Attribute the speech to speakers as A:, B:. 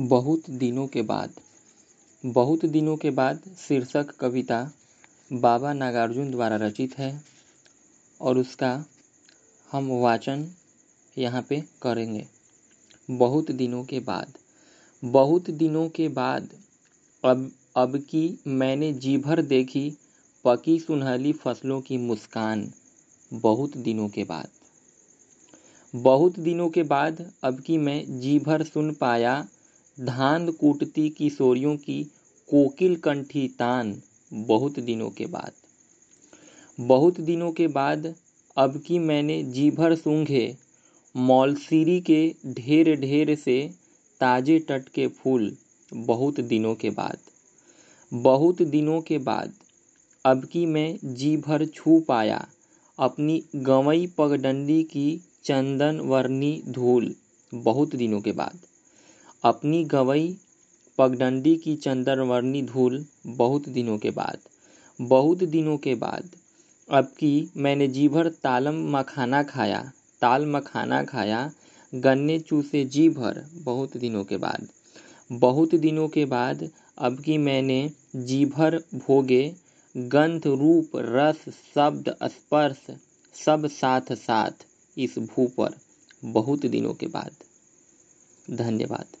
A: बहुत दिनों के बाद, बहुत दिनों के बाद शीर्षक कविता बाबा नागार्जुन द्वारा रचित है और उसका हम वाचन यहाँ पे करेंगे। बहुत दिनों के बाद, बहुत दिनों के बाद, अब अब की मैंने जी भर देखी पकी सुनहली फ़सलों की मुस्कान। बहुत दिनों के बाद, बहुत दिनों के बाद अब की मैं जी भर सुन पाया धान कूटती किशोरियों की कोकिल कंठी तान बहुत दिनों के बाद। बहुत दिनों के बाद अब की मैंने जी भर सूंघे, मौलसीरी के ढेर ढेर से ताजे टट के फूल बहुत दिनों के बाद। बहुत दिनों के बाद अब की मैं जी भर छू पाया अपनी गवई पगडंडी की चंदन वर्णी धूल बहुत दिनों के बाद। अपनी गवई पगडंडी की चंदन वर्णी धूल बहुत दिनों के बाद, बहुत दिनों के बाद। अब की मैंने जी भर तालम मखाना खाया, ताल मखाना खाया, गन्ने चूसे जी भर बहुत दिनों के बाद। बहुत दिनों के बाद अब की मैंने जी भर भोगे, गंध रूप, रस, शब्द, स्पर्श, सब साथ साथ इस भू पर बहुत दिनों के बाद। धन्यवाद।